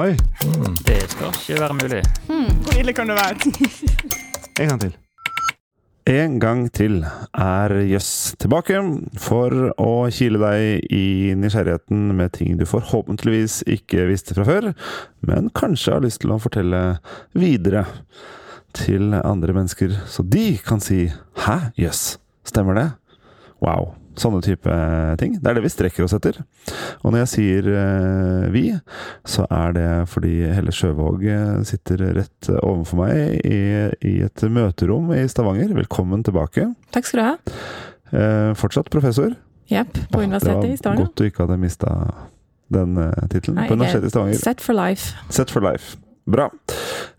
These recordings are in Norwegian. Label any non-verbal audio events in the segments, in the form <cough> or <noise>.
Oi, Det skal ikke være mulig. Hvor ille kan det være? en gang til. En gang til er Jøss tilbake for å kile deg i nysgjerrigheten med ting du forhåpentligvis ikke visste fra før, men kanskje har lyst til å fortelle videre til andre mennesker, så de kan si 'hæ, jøss, stemmer det'? Wow. Sånne type ting. Det er det vi strekker oss etter. Og når jeg sier eh, vi, så er det fordi Helle Sjøvåg eh, sitter rett overfor meg i, i et møterom i Stavanger. Velkommen tilbake. Takk skal du ha. Eh, fortsatt professor. Jepp, på Universitetet i Stavanger. godt du ikke hadde mista den uh, tittelen. På Universitetet i er Stavanger. Set for life. Set for life. Bra.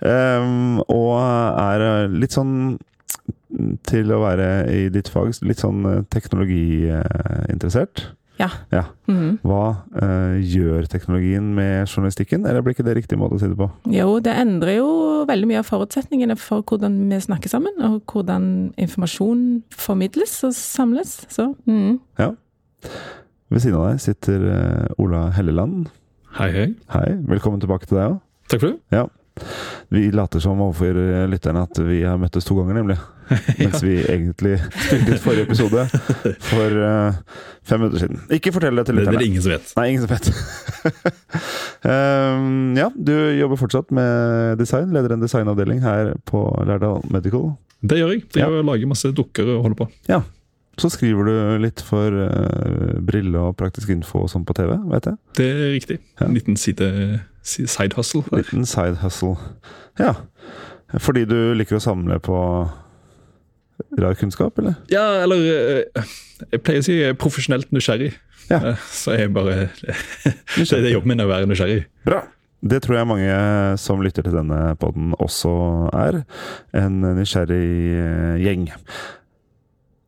Um, og er litt sånn til å være i ditt fag litt sånn eh, teknologiinteressert. Ja. ja. Mhm. Hva uh, gjør teknologien med journalistikken, eller blir ikke det riktig måte å si det på? Jo, det endrer jo veldig mye av forutsetningene for hvordan vi snakker sammen, og hvordan informasjon formidles og samles. Så mhm. Ved siden av deg sitter uh, Ola Helleland. Hei, hei. Hei, velkommen tilbake til deg òg. Takk for det. Vi later som overfor lytterne at vi har møttes to ganger, nemlig. <laughs> Mens vi egentlig spilte ut forrige episode for uh, fem minutter siden. Ikke fortell det til lytterne. det er det ingen som vet. Nei, ingen som vet. um, <laughs> ja, du jobber fortsatt med design. Leder en designavdeling her på Lærdal Medical. Det gjør jeg. Ja. Jeg lager masse dukker og holder på. Ja. Så skriver du litt for uh, Brille og Praktisk Info og sånn på TV, vet jeg. Det er riktig. Ja. En liten side, si- side hustle. der. Liten side hustle. Ja. Fordi du liker å samle på rar kunnskap, eller? Ja, eller eh, Jeg pleier å si jeg er profesjonelt nysgjerrig. Ja. Eh, Så jeg bare <laughs> Det er jobben min å være nysgjerrig. Bra. Det tror jeg mange som lytter til denne podden også er. En nysgjerrig eh, gjeng.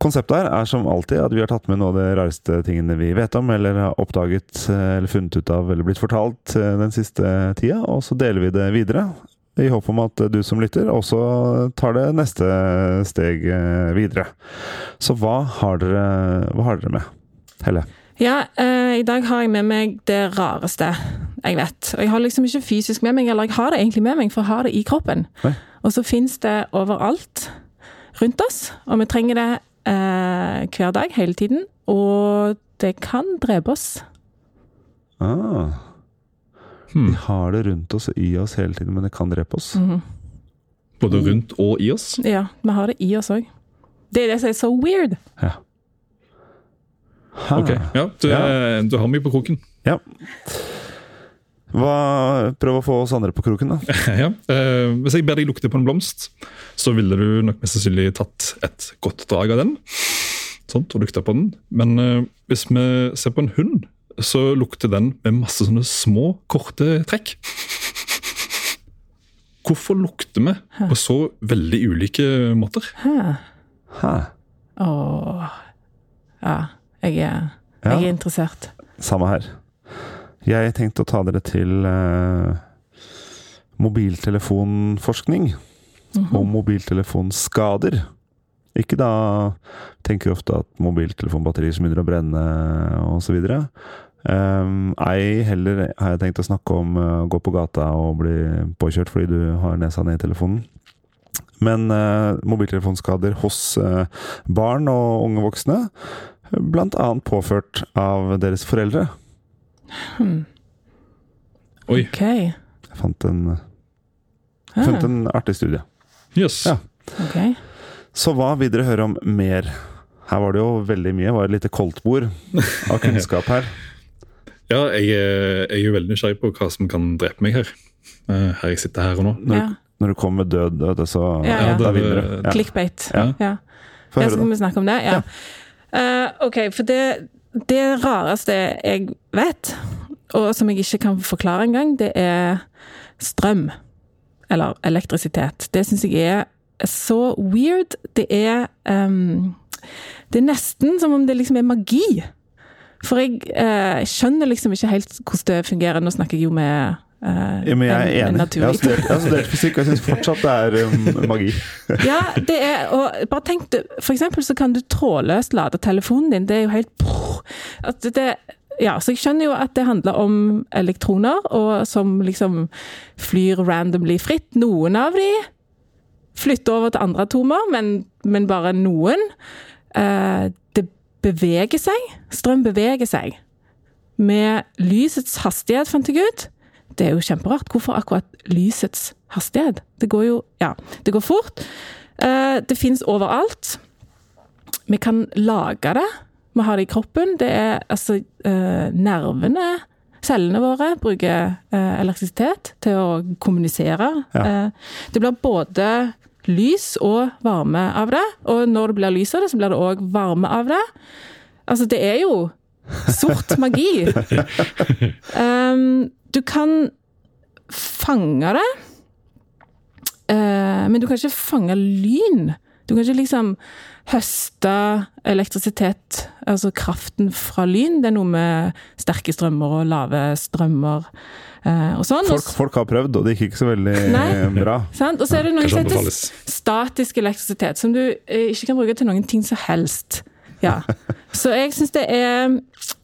Konseptet her er som alltid at vi har tatt med noe av de rareste tingene vi vet om, eller har oppdaget, eller funnet ut av, eller blitt fortalt eh, den siste tida, og så deler vi det videre. I håp om at du som lytter også tar det neste steg eh, videre. Så hva har dere, hva har dere med? Helle? Ja, eh, i dag har jeg med meg det rareste jeg vet. Og jeg har liksom ikke fysisk med meg, eller jeg har det egentlig med meg, for jeg har det i kroppen. Nei. Og så fins det overalt rundt oss, og vi trenger det eh, hver dag, hele tiden. Og det kan drepe oss. Ah. Hmm. Vi har det rundt oss og i oss hele tiden, men det kan drepe oss. Mhm. Både rundt og i oss. Ja, vi har det i oss òg. Det er det som er så weird. Ja. Ha. Ok, ja, du, Ja. eh, du har meg på kroken. Hva, prøv å få oss andre på kroken, da. <laughs> ja. eh, hvis jeg ber deg lukte på en blomst, så ville du nok mest sannsynlig tatt et godt drag av den. Sånt, og lukta på den. Men eh, hvis vi ser på en hund, så lukter den med masse sånne små, korte trekk. Hvorfor lukter vi på så veldig ulike måter? Hæ? Hæ. Åh. Ja, jeg er, Ja. jeg er interessert. Samme her. Jeg tenkte å ta dere til eh, mobiltelefonforskning Mhm. og mobiltelefonskader. Ikke da tenker ofte at mobiltelefonbatterier som begynner å brenne osv. Um, ei heller har jeg tenkt å snakke om eh, å gå på gata og bli påkjørt fordi du har nesa ned i telefonen. Men uh, mobiltelefonskader hos uh, barn og unge voksne, annet påført av deres foreldre. Hmm. Oi, Okay. Jeg fant en, jeg fant en artig studie. jøss. Ja. Okay. Så hva vil dere høre om mer? Her var det jo veldig mye. Det var et lite koldtbord av kunnskap her. <laughs> Ja, jeg, er- jeg er jo veldig nysgjerrig på hva som kan drepe meg her. Eh, Her jeg sitter her og nå. Når, Ja. når du kommer med død, vet så Ja, ja. da vinner du. Ja. Clickbait. Ja. Ja. Få Ja, høre, så da. kan vi snakke om det? Ja. Uh, ok, for det, det rareste jeg vet, og som jeg ikke kan forklare engang, det er strøm. Eller elektrisitet. Det syns jeg er så weird. Det er um, Det er nesten som om det liksom er magi. For jeg eh, skjønner liksom ikke helt hvordan det fungerer. Nå snakker jeg jo med eh, Ja, men jeg er en- en enig. Jeg har studert, jeg har studert fysikk, og jeg syns fortsatt det er um, <laughs> magi. Ja, det er og bare tenk For eksempel så kan du trådløst lade telefonen din. Det er jo helt at det, ja, så jeg skjønner jo at det handler om elektroner, og som liksom flyr randomly fritt. Noen av de flytter over til andre atomer, men, men bare noen. Uh, det beveger seg. Strøm beveger seg. Med lysets hastighet, fant jeg ut. Det er jo kjemperart. Hvorfor akkurat lysets hastighet? Det går jo Ja, det går fort. Eh, det fins overalt. Vi kan lage det. Vi har det i kroppen. Det er altså eh, nervene Cellene våre bruker eh, elektrisitet til å kommunisere. Ja. Det blir både lys og varme av det. Og når det blir lys av det, så blir det òg varme av det. Altså, det er jo sort magi. um, <laughs> du kan fange det, eh, men du kan ikke fange lyn. Du kan ikke liksom høste elektrisitet, altså kraften fra lyn. Det er noe med sterke strømmer og lave strømmer eh, og sånn. Folk, folk har prøvd, og det gikk ikke så veldig Nei. bra. Sant? Og så er det noe som heter statisk elektrisitet, som du eh, ikke kan bruke til noen ting som helst. Ja. <laughs> Så jeg syns det er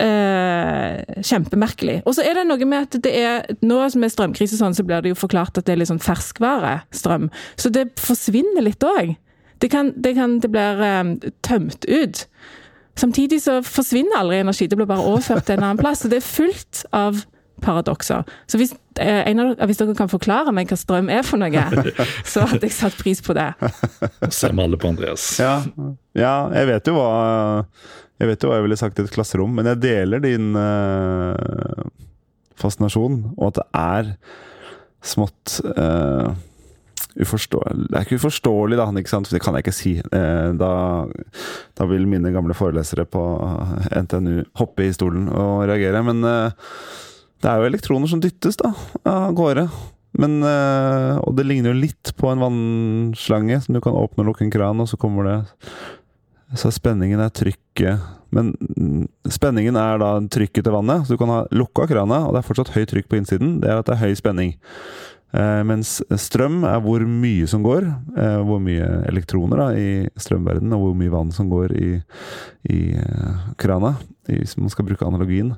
eh, kjempemerkelig. Og så er det noe med at det er Nå som er strømkrise sånn, så blir det jo forklart at det er litt sånn ferskvarestrøm. Så det forsvinner litt òg. Det, kan, det, kan, det blir eh, tømt ut. Samtidig så forsvinner aldri energi, det blir bare overført til en annen plass. Så det er fullt av paradokser. Så hvis, eh, en av dere, hvis dere kan forklare meg hva strøm er for noe, <laughs> så hadde jeg satt pris på det. Ser vi alle på Andreas. Ja, ja, jeg vet jo hva Jeg vet jo hva jeg ville sagt i et klasserom, men jeg deler din uh, fascinasjon, og at det er smått uh, uforståelig Det er ikke uforståelig, da, ikke sant? det kan jeg ikke si. Uh, da, da vil mine gamle forelesere på NTNU hoppe i stolen og reagere. Men eh, det er jo elektroner som dyttes da, av gårde. Men, eh, og det ligner jo litt på en vannslange som du kan åpne og lukke en kran, og så kommer det Så spenningen er trykket Men mm, spenningen er da trykket til vannet. Så du kan ha lukka krana, og det er fortsatt høyt trykk på innsiden. Det er at det er høy spenning. Eh, mens strøm er hvor mye som går. Eh, hvor mye elektroner da, i strømverdenen, og hvor mye vann som går i, i eh, krana. Hvis man skal bruke analogien.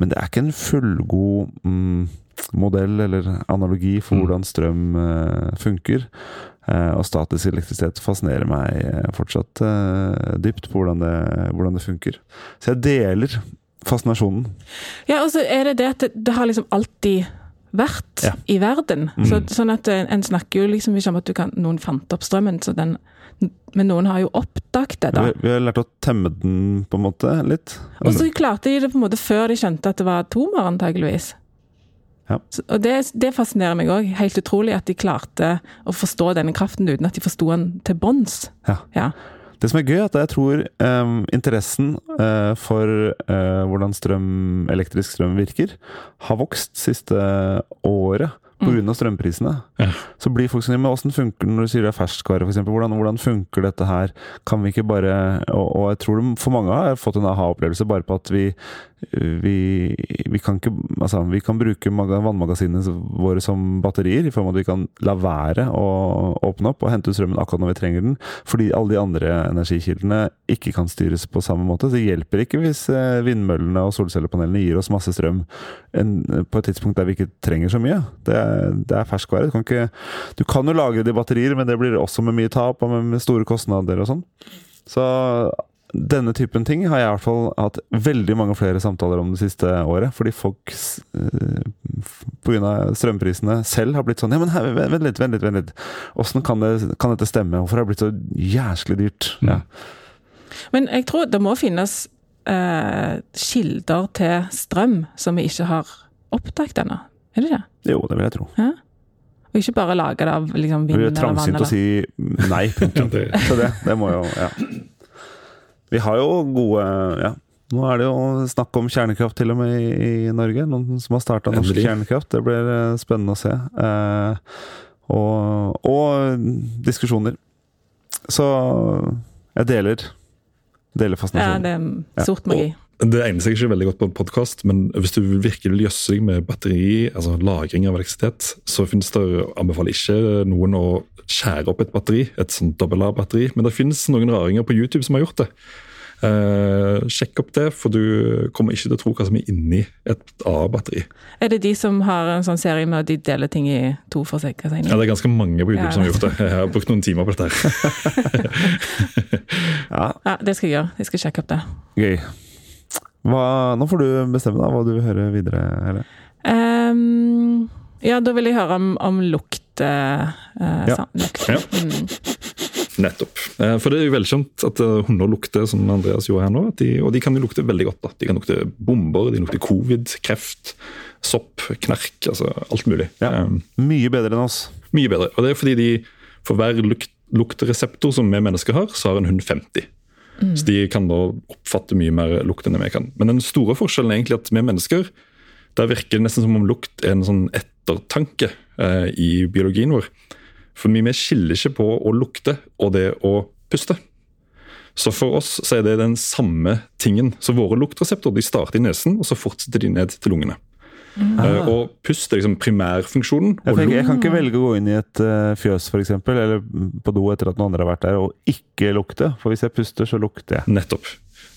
Men det er ikke en fullgod mm, modell eller analogi for Mm. hvordan strøm eh, funker. Eh, og statisk elektrisitet fascinerer meg eh, fortsatt eh, dypt på hvordan det, hvordan det funker. Så jeg deler fascinasjonen. Ja, og så er det det at det, det har liksom alltid vært Ja. i verden. Mm. Så, sånn at en snakker jo liksom ikke om at du kan, noen fant opp strømmen, så den, men noen har jo oppdaget det, da. Vi, vi har lært å temme den på en måte litt. Og så klarte de det på en måte før de skjønte at det var atomer, antageligvis. Ja. Og det, det fascinerer meg òg. Helt utrolig at de klarte å forstå denne kraften uten at de forsto den til bunns. Ja. Ja. Det som er gøy, er at jeg tror em, interessen eh, for eh, hvordan strøm, elektrisk strøm virker, har vokst siste året pga. Mm. av strømprisene. Ja. Så blir folk sånn Men åssen funker det når du sier det er ferskvare, f.eks.? Hvordan, hvordan funker dette her? Kan vi ikke bare Og, og jeg tror de, for mange har fått en aha-opplevelse bare på at vi vi, vi kan ikke Altså, vi kan bruke vannmagasinene våre som batterier, i form av at vi kan la være å åpne opp og hente ut strømmen akkurat når vi trenger den, fordi alle de andre energikildene ikke kan styres på samme måte. Det hjelper ikke hvis eh, vindmøllene og solcellepanelene gir oss masse strøm en, på et tidspunkt der vi ikke trenger så mye. Det, er- det er ferskvare. Du kan, ikke, du kan jo lagre det i batterier, men det blir også med mye tap og med, med store kostnader og sånn. Så denne typen ting har jeg i hvert fall hatt veldig mange flere samtaler om det siste året. Fordi folk eh, av strømprisene selv har blitt sånn Ja, men her, vent vent litt, vent litt. vent litt. Åssen kan, det- kan dette stemme? Hvorfor har det blitt så jæslig dyrt? Mm. Ja. Men jeg tror det må finnes eh, kilder til strøm som vi ikke har oppdaget ennå. Er det ikke? Jo, det vil jeg tro. Og ikke bare lage det av liksom, Det vind blir eller vann. trangsynt å si nei, punktum. <laughs> <laughs> Så det, det må jo Ja. Vi har jo gode Ja. Nå er det jo snakk om kjernekraft til og med i, i Norge. Noen som har starta norsk Endelig. kjernekraft. Det blir eh, spennende å se. Eh, og, og diskusjoner. Så jeg deler Deler fascinasjonen. Ja, det Ja. er sort magi. Det egner seg ikke veldig godt på en podkast, men hvis du virkelig vil jøsse deg med batteri, altså lagring av elektrisitet, så finnes det, anbefaler ikke noen å skjære opp et batteri, et sånt dobbel A-batteri, men det finnes noen raringer på YouTube som har gjort det. Eh, sjekk opp det, for du kommer ikke til å tro hva som er inni et A-batteri. Er det de som har en sånn serie med at de deler ting i to for seg? Ja, Det er ganske mange på YouTube Ja. som har gjort det. Jeg har brukt noen timer på dette. her. Ja, <laughs> Ja, det skal jeg gjøre. Jeg skal sjekke opp det. gøy. Hva, nå får du bestemme deg hva du vil høre videre. Helle. Um, ja, da vil jeg høre om, om lukt. eh, eh, Ja. lukt. Ja. Mm. Nettopp. Eh, For det er jo velkjent at hunder lukter, som Andreas gjorde her nå. At de, og de kan jo lukte veldig godt. da. De kan lukte bomber, de lukter covid, kreft, sopp, knerk. altså Alt mulig. Ja. Eh, Mye bedre enn oss. Mye bedre. Og det er fordi de, for hver lukt, luktereseptor som vi mennesker har, så har en hund 50. Så de kan da oppfatte mye mer lukt enn vi kan. Men den store forskjellen er egentlig at vi mennesker, der virker det nesten som om lukt er en sånn ettertanke eh, i biologien vår. For vi skiller ikke på å lukte og det å puste. Så for oss så er det den samme tingen. Så våre luktreseptorer de starter i nesen, og så fortsetter de ned til lungene. Eh, og pust er liksom primærfunksjonen. Jeg, tenker, jeg kan ikke velge å gå inn i et uh, fjøs for eksempel, eller på do etter at noen andre har vært der, og ikke lukte. For hvis jeg puster, så lukter jeg. Nettopp.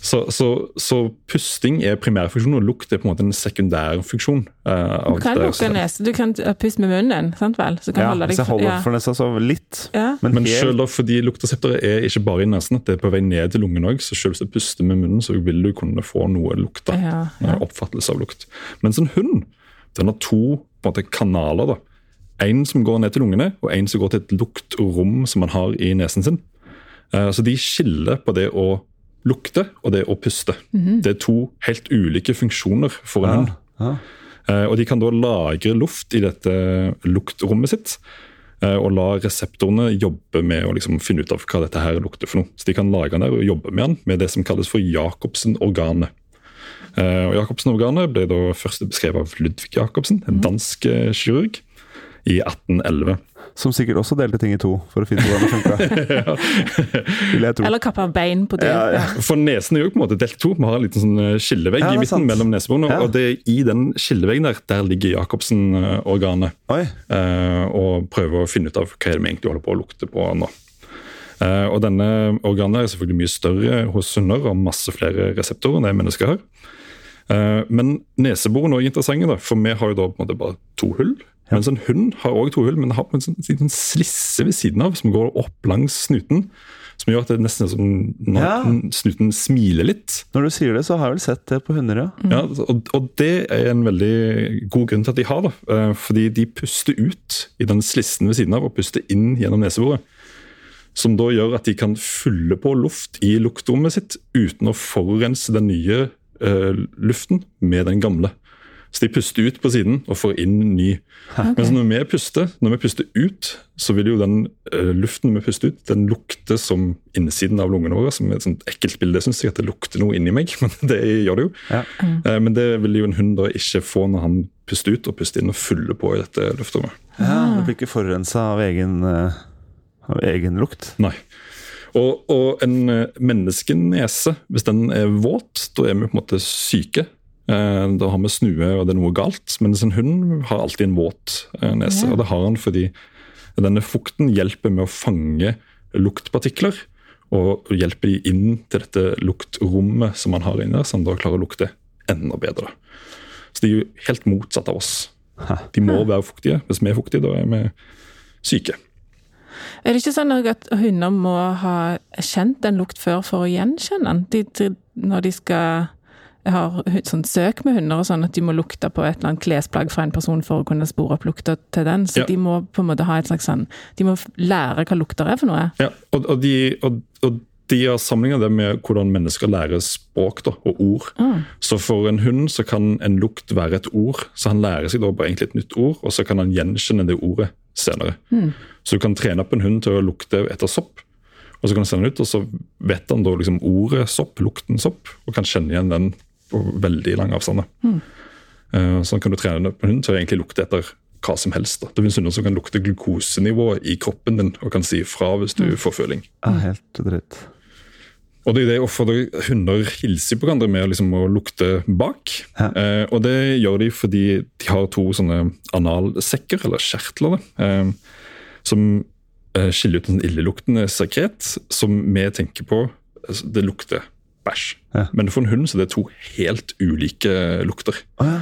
Så, så, så pusting er primærfunksjon, og lukt er på en måte en sekundærfunksjon. Uh, Du kan lukke nese. Du kan eh, puste med munnen, sant vel? Så kan Ja, holde deg hvis jeg holder ja. for nesa, så litt. Ja. Men, Men selv da, fordi luktreseptorer er ikke bare i nesen, det er på vei ned til lungen òg, så selv hvis du puster med munnen, så vil du kunne få noe lukt. Ja, ja. Eh, Oppfattelse av lukt. Mens en hund den har to på en måte, kanaler. da. En som går ned til lungene, og en som går til et luktrom som man har i nesen sin. Uh, Så de skiller på det å lukte og det å puste. Det er to helt ulike funksjoner for en ja, hund. ja. Eh, Og de kan da lagre luft i dette luktrommet sitt. eh, Og la reseptorene jobbe med å liksom finne ut av hva dette her lukter for noe. Så de kan lage den der og jobbe med den med det som kalles for Jacobsen-organet. Eh, Og Jacobsen-organet ble da først beskrevet av Ludvig Jacobsen, en dansk eh, kirurg, i 1811. Som sikkert også delte ting i to, for å finne ut hvordan det funka. <laughs> Eller kappa av bein på dyr. Ja, ja. For nesen er jo på en måte delt to. Vi har en liten sånn eh, skillevegg Ja, i midten sant. mellom neseborene. Ja. Og det, er i den skilleveggen der, der ligger Jacobsen-organet. Eh, og prøver å finne ut av hva er det vi egentlig holder på å lukte på nå. Eh, og denne organet er selvfølgelig mye større hos hunder og masse flere reseptorer enn det mennesker har. Eh, men neseborene er også interessante, da, for vi har jo da på en måte bare to hull. Mens en hund har også to hull, men har en sånn liten slisse ved siden av som går opp langs snuten. Som gjør at det nesten er som når Ja. snuten smiler litt. Når du sier det, så har jeg vel sett det på hunder, ja. Ja, og, og det er en veldig god grunn til at de har det. eh, Fordi de puster ut i den slissen ved siden av og puster inn gjennom neseboret. Som da gjør at de kan fylle på luft i luktrommet sitt uten å forurense den nye uh, luften med den gamle. Så de puster ut på siden og får inn ny. <laughs> Mens når vi puster når vi puster ut, så vil jo den uh, luften vi puster ut, den lukte som innsiden av lungene våre. Som er et sånt ekkelt bilde, syns jeg, at det lukter noe inni meg. <laughs> Men det gjør det jo. Ja. Eh, Men det vil jo en hund da ikke få når han puster ut og puster inn og fyller på i dette luftrommet. ja Det blir ikke forurensa av, egen, eh, av egen lukt. Nei. Og, og en menneskenese, hvis den er våt, da er vi på en måte syke. Eh, Da har vi snue og det er noe galt. Mens en hund har alltid en våt eh, nese. Ja. Og det har han fordi denne fukten hjelper med å fange luktpartikler. Og hjelper de inn til dette luktrommet som man har inni der, så han da klarer å lukte enda bedre. Så de er jo helt motsatt av oss. De må være fuktige. Hvis vi er fuktige, da er vi syke. Er det ikke sånn at hunder må ha kjent en lukt før for å gjenkjenne den? De, de, når de skal jeg har sånn søk med hunder og sånn at de må lukte på et eller annet klesplagg fra en person for å kunne spore opp lukta til den. Så Ja. de må på en måte ha et slags sånn De må lære hva lukter er for noe. Ja, og, og, de, og, og de har sammenlignet det med hvordan mennesker lærer språk da, og ord. Mm. Så for en hund så kan en lukt være et ord, så han lærer seg da bare egentlig et nytt ord, og så kan han gjenkjenne det ordet senere. Så du kan trene opp en hund til å lukte etter sopp, og så kan du sende den ut, og så vet han da liksom ordet sopp, lukten sopp, og kan kjenne igjen den på veldig lang avstand. Eh, Sånn kan du trene en hund til å egentlig lukte etter hva som helst. Da. Det finnes hunder som kan lukte glukosenivået i kroppen din, og kan si fra hvis du får føling. Ja, helt dritt. Og det er det hvorfor få hunder hilser på hverandre med liksom å lukte bak. Ja. Eh, og det gjør de fordi de har to sånne analsekker, eller kjertler, da, eh, som eh, skiller ut en illeluktende sekret, som vi tenker på altså, Det lukter bæsj. Ja. Men for en hund så er det to helt ulike lukter. Ah, ja.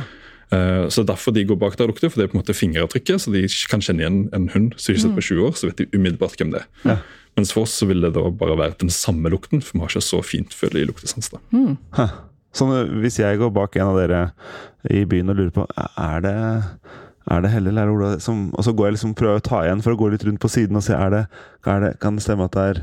Eh, Så derfor de går bak der og lukter, for det er på en måte fingeravtrykket, så de kan kjenne igjen en hund som ikke har sett på 20 år, så vet de umiddelbart hvem det er. Ja. Mens for oss så vil det da bare være den samme lukten, for vi har ikke så fintfølelig luktesans. da. Mm. Eh, hvis jeg går bak en av dere i byen og lurer på Er det er det Helle eller er Ola som Og så går jeg liksom prøver å ta igjen for å gå litt rundt på siden og se er det, er det, Kan det stemme at det er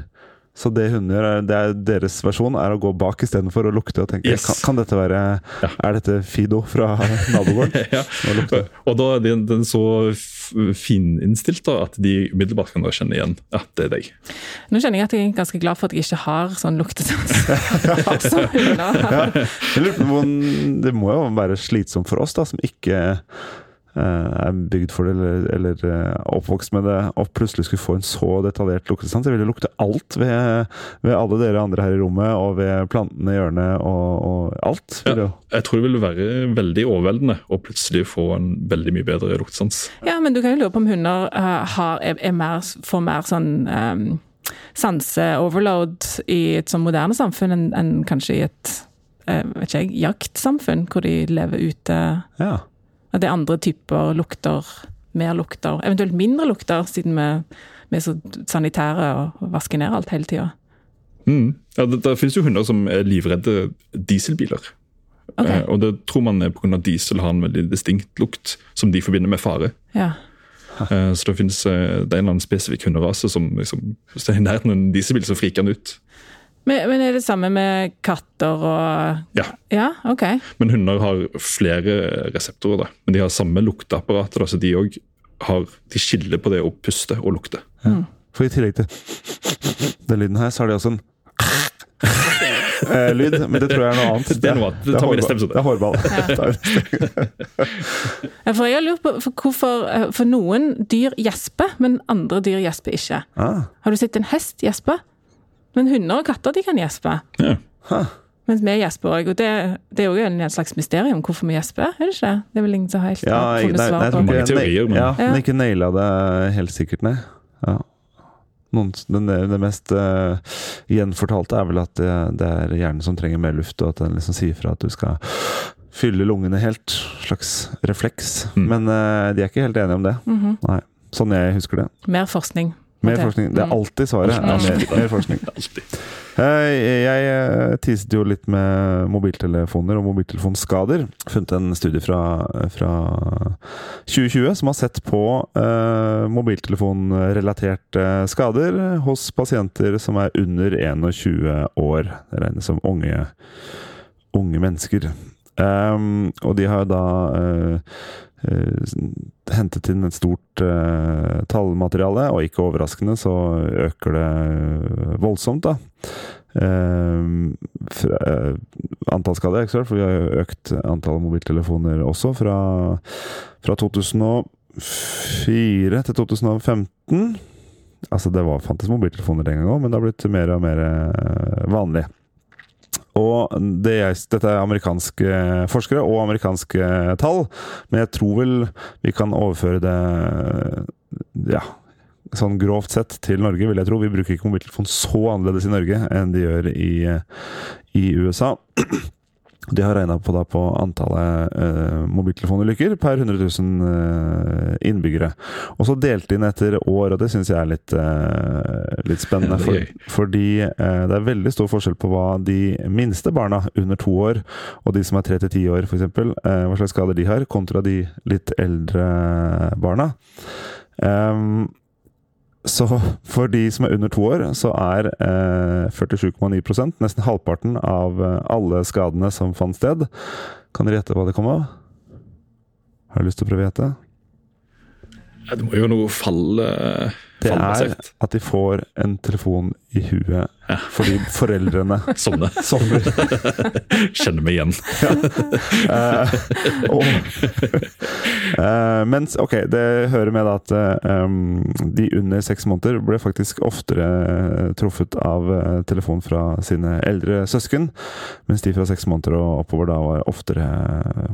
Så det hun gjør, er- det er deres versjon, er å gå bak istedenfor å lukte og tenke Yes. kan, kan dette være Ja. Er dette Fido fra <laughs> nabogården? ja. Og. Og da er den, den så fininnstilt da, at de umiddelbart kan da kjenne igjen at det er deg. Nå kjenner jeg at jeg er ganske glad for at jeg ikke har sånn luktesans. <laughs> <laughs> som har. Om- Det må jo være slitsomt for oss, da, som ikke er bygd for det, eller, eller eh, oppvokst med det, og plutselig skulle få en så detaljert luktesans. Jeg ville lukte alt ved, ved alle dere andre her i rommet, og ved plantene i hjørnet, og, og alt. Ja. Jeg tror det vil være veldig overveldende å plutselig få en veldig mye bedre luktesans. Ja, men du kan jo lure på om hunder uh, har, er, er mer, får mer sånn um, sanse-overload i et sånn moderne samfunn enn en kanskje i et eh, vet ikke jeg, jaktsamfunn, hvor de lever ute. Ja. At det er andre typer lukter, mer lukter, eventuelt mindre lukter, siden vi, vi er så sanitære og vasker ned alt hele tida. Mm. Ja, det, det finnes jo hunder som er livredde dieselbiler. Okay. Eh, og det tror man er pga. diesel har en veldig distinkt lukt som de forbinder med fare. Ja. Eh, så det finnes eh, det er en eller annen spesifikk hunderase som liksom, hvis det er nær en dieselbil, så friker den ut. Men, men er det samme med katter og Ja. Ja, OK. Men hunder har flere reseptorer, da. men de har samme lukteapparat. Da, så de, òg skiller på det å puste og lukte. For i tillegg til den lyden her, så har de også en eh, <laughs> lyd, men det tror jeg er noe annet. Det er noe annet. Det tar vi neste episode. Det er hårball. <laughs> Ja, For jeg har lurt på for hvorfor For noen dyr gjesper, men andre dyr gjesper ikke. ah, Har du sett en hest gjespe? Men hunder og katter de kan gjespe. Ja. Mens vi gjesper òg. Og det, det er jo en slags mysterium hvorfor vi gjesper, er det ikke? Det er vel ingen som har helt ja, har funnet svar på. Det Mange teorier, men- ja, Ja. men ikke naila det helt sikkert, nei. Ja. Noen, den, det mest uh, gjenfortalte er vel at det, det er hjernen som trenger mer luft, og at den liksom sier fra at du skal fylle lungene helt. Slags refleks. Mm. Men uh, de er ikke helt enige om det. Mhm. Nei. Sånn jeg husker det. Mer forskning. Mer forskning. Det er Mm. alltid svaret. er mer, mer forskning. <laughs> Eh, Jeg eh, teaset jo litt med mobiltelefoner og mobiltelefonskader. Funnet en studie fra, fra 2020 som har sett på eh, mobiltelefonrelaterte skader hos pasienter som er under 21 år. Det regnes som unge, unge mennesker. Um, og de har da eh, eh, hentet inn et stort uh, tallmateriale, og ikke overraskende så øker det voldsomt, da. Uh, fra, uh, antall så for vi har jo økt antall mobiltelefoner også, fra, fra 2004 til 2015. Altså, det var, fantes mobiltelefoner den gangen òg, men det har blitt mer og mer eh, vanlig. Og det jeg, dette er amerikanske forskere og amerikanske tall, men jeg tror vel vi kan overføre det ja, sånn grovt sett til Norge, vil jeg tro. Vi bruker ikke mobiltelefon så annerledes i Norge enn de gjør i, i USA. De har regna på, på antallet eh, mobiltelefonulykker per 100 000 eh, innbyggere. Og så delt inn etter år, og det syns jeg er litt, eh, litt spennende. For, fordi eh, det er veldig stor forskjell på hva de minste barna under to år, og de som er tre til ti år f.eks., eh, hva slags skader de har, kontra de litt eldre barna. Ehm, så for de som er under to år, så er eh, 47,9% nesten halvparten av eh, alle skadene som fant sted. Kan dere gjette hva det kom av? Har du lyst til å prøve å gjette? Det må jo noe fall, eh, Det er at de får en telefon i huet fordi foreldrene <laughs> Sovner. sovner. <laughs> Kjenner meg igjen. <laughs> Eh, og, uh, mens, ok, det hører med da at um, de under seks måneder ble faktisk oftere truffet av telefon fra sine eldre søsken, mens de fra seks måneder og oppover da var oftere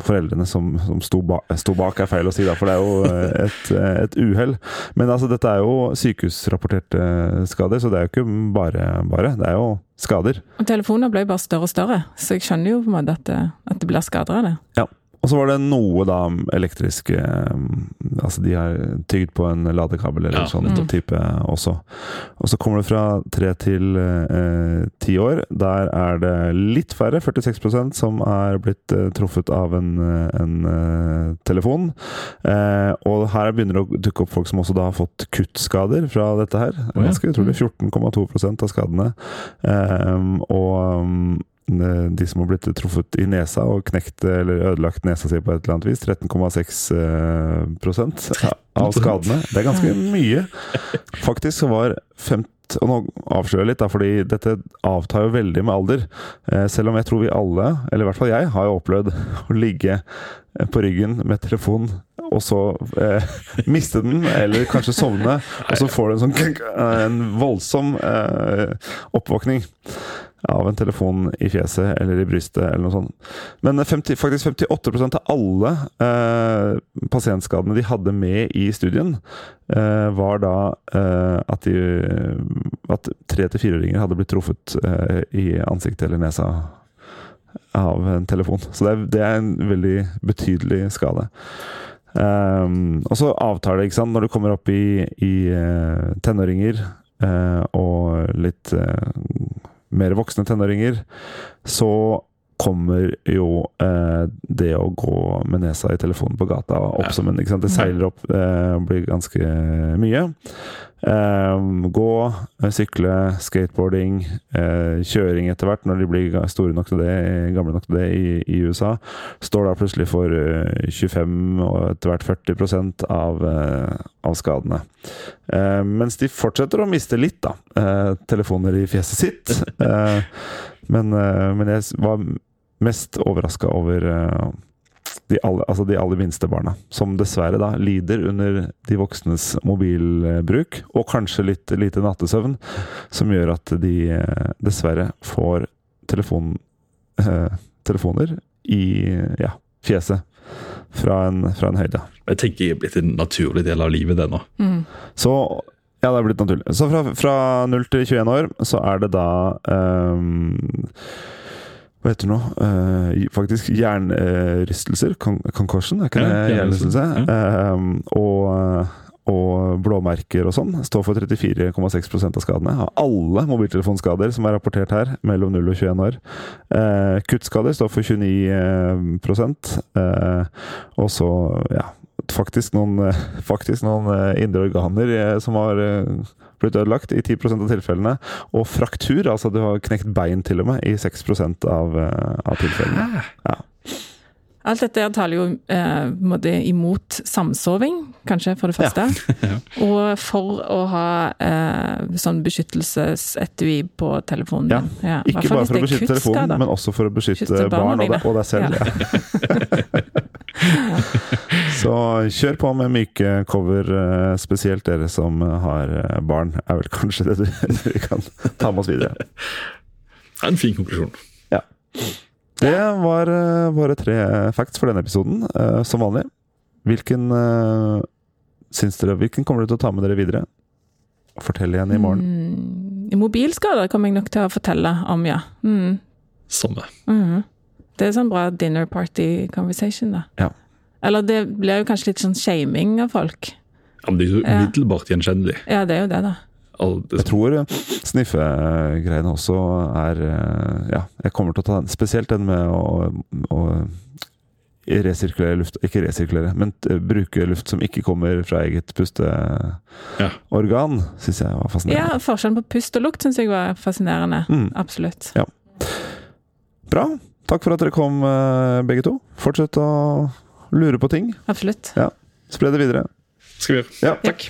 foreldrene som, som sto, ba sto bak, er feil å si da, for det er jo et, et uhell. Men altså, dette er jo sykehusrapporterte skader, så det er jo ikke bare bare. Det er jo skader. Og telefoner ble jo bare større og større, så jeg skjønner jo på en måte at det, at det blir skader av det. Og så var det noe da elektrisk eh, Altså de har tygd på en ladekabel eller Ja, sånn nettopp. type også. Og så kommer det fra tre til eh, ti år. Der er det litt færre, 46% som er blitt eh, truffet av en, eh, en eh, telefon. Eh, og her begynner det å dukke opp folk som også da har fått kuttskader fra dette her. Ganske utrolig. 14,2% av skadene. Eh, og um, de som har blitt truffet i nesa og knekt eller ødelagt nesa si på et eller annet vis. 13,6 eh, av skadene. Det er ganske mye. Faktisk så var 50 og nå avslører jeg litt, da, fordi dette avtar jo veldig med alder. Eh, selv om jeg tror vi alle, eller i hvert fall jeg, har jo opplevd å ligge eh, på ryggen med telefon og så eh, <laughs> miste den, eller kanskje sovne, og så får du en sånn <laughs> en voldsom eh, oppvåkning av en telefon i fjeset eller i brystet eller noe sånt. Men 50, faktisk 58% av alle eh, pasientskadene de hadde med i studien, eh, var da eh, at, de, at tre til fireåringer hadde blitt truffet eh, i ansiktet eller nesa av en telefon. Så det er, det er en veldig betydelig skade. Um, og så avtar det, ikke sant, når du kommer opp i, i eh, tenåringer eh, og litt mer voksne tenåringer, så kommer jo eh, det å gå med nesa i telefonen på gata opp som en ikke sant? Det seiler opp, eh, blir ganske mye. Eh, gå, eh, sykle, skateboarding, eh, kjøring etter hvert, når de blir store nok til det, gamle nok til det i, i USA, står da plutselig for eh, 25 og etter hvert 40 av, eh, av skadene. Eh, mens de fortsetter å miste litt, da. Eh, telefoner i fjeset sitt. <laughs> Eh, men, eh, men jeg var mest overraska over eh, de aller, altså de aller minste barna, som dessverre da lider under de voksnes mobilbruk, og kanskje litt lite nattesøvn, som gjør at de eh, dessverre får telefon, eh, telefoner i ja, fjeset fra en, fra en høyde. Jeg tenker jeg er blitt en naturlig del av livet, det nå. Mm. Så ja, det er blitt naturlig. Så fra, fra 0 til 21 år så er det da ehm, Hva heter det nå? Uh, faktisk jernrystelser, Con concussion, er ikke Ja, det hjernerystelse? hjernerystelse, Ehm, og, og blåmerker og sånn står for 34,6% av skadene. Av alle mobiltelefonskader som er rapportert her, mellom 0 og 21 år. Uh, kuttskader står for 29 prosent. Eh, og så, ja Faktisk noen, eh, faktisk noen eh, indre organer eh, som har blitt ødelagt i 10% av tilfellene. Og fraktur, altså du har knekt bein til og med, i 6 av, av tilfellene. Alt dette taler jo eh, imot samsoving, kanskje, for det første. <laughs> Og for å ha eh, sånn beskyttelsesetui på telefonen Ja, din. Ja, Ikke bare for å beskytte telefonen, men også for å beskytte, Beskytte barna barn og deg, og deg selv. Ja. <laughs> Så kjør på med myke cover, eh, spesielt dere som har eh, barn, er vel kanskje det du, <laughs> du kan ta med oss videre. Det er en fin konklusjon. Ja. Det var eh, våre tre facts for denne episoden, eh, som vanlig. Hvilken syns dere, hvilken kommer dere til å ta med dere videre? Fortell igjen i morgen. Mm, mobilskader kommer jeg nok til å fortelle om, ja. Mm. Samme. Mm. Det er sånn bra dinner party conversation, da. Ja. Eller det blir jo kanskje litt sånn shaming av folk. Ja, men det er jo Ja. umiddelbart gjenkjennelig. Ja, det er jo det, da. Jeg tror eh, sniffegreiene også er eh, Ja, jeg kommer til å ta den. Spesielt den med å, å resirkulere luft Ikke resirkulere, men bruke luft som ikke kommer fra eget pusteorgan, Ja. syns jeg var fascinerende. Ja. Forskjellen på pust og lukt syns jeg var fascinerende. Mm. Absolutt. Bra. Takk for at dere kom, eh, begge to. Fortsett å lure på ting. Absolutt. Spre det videre. skal vi gjøre. Ja. Ja. Takk.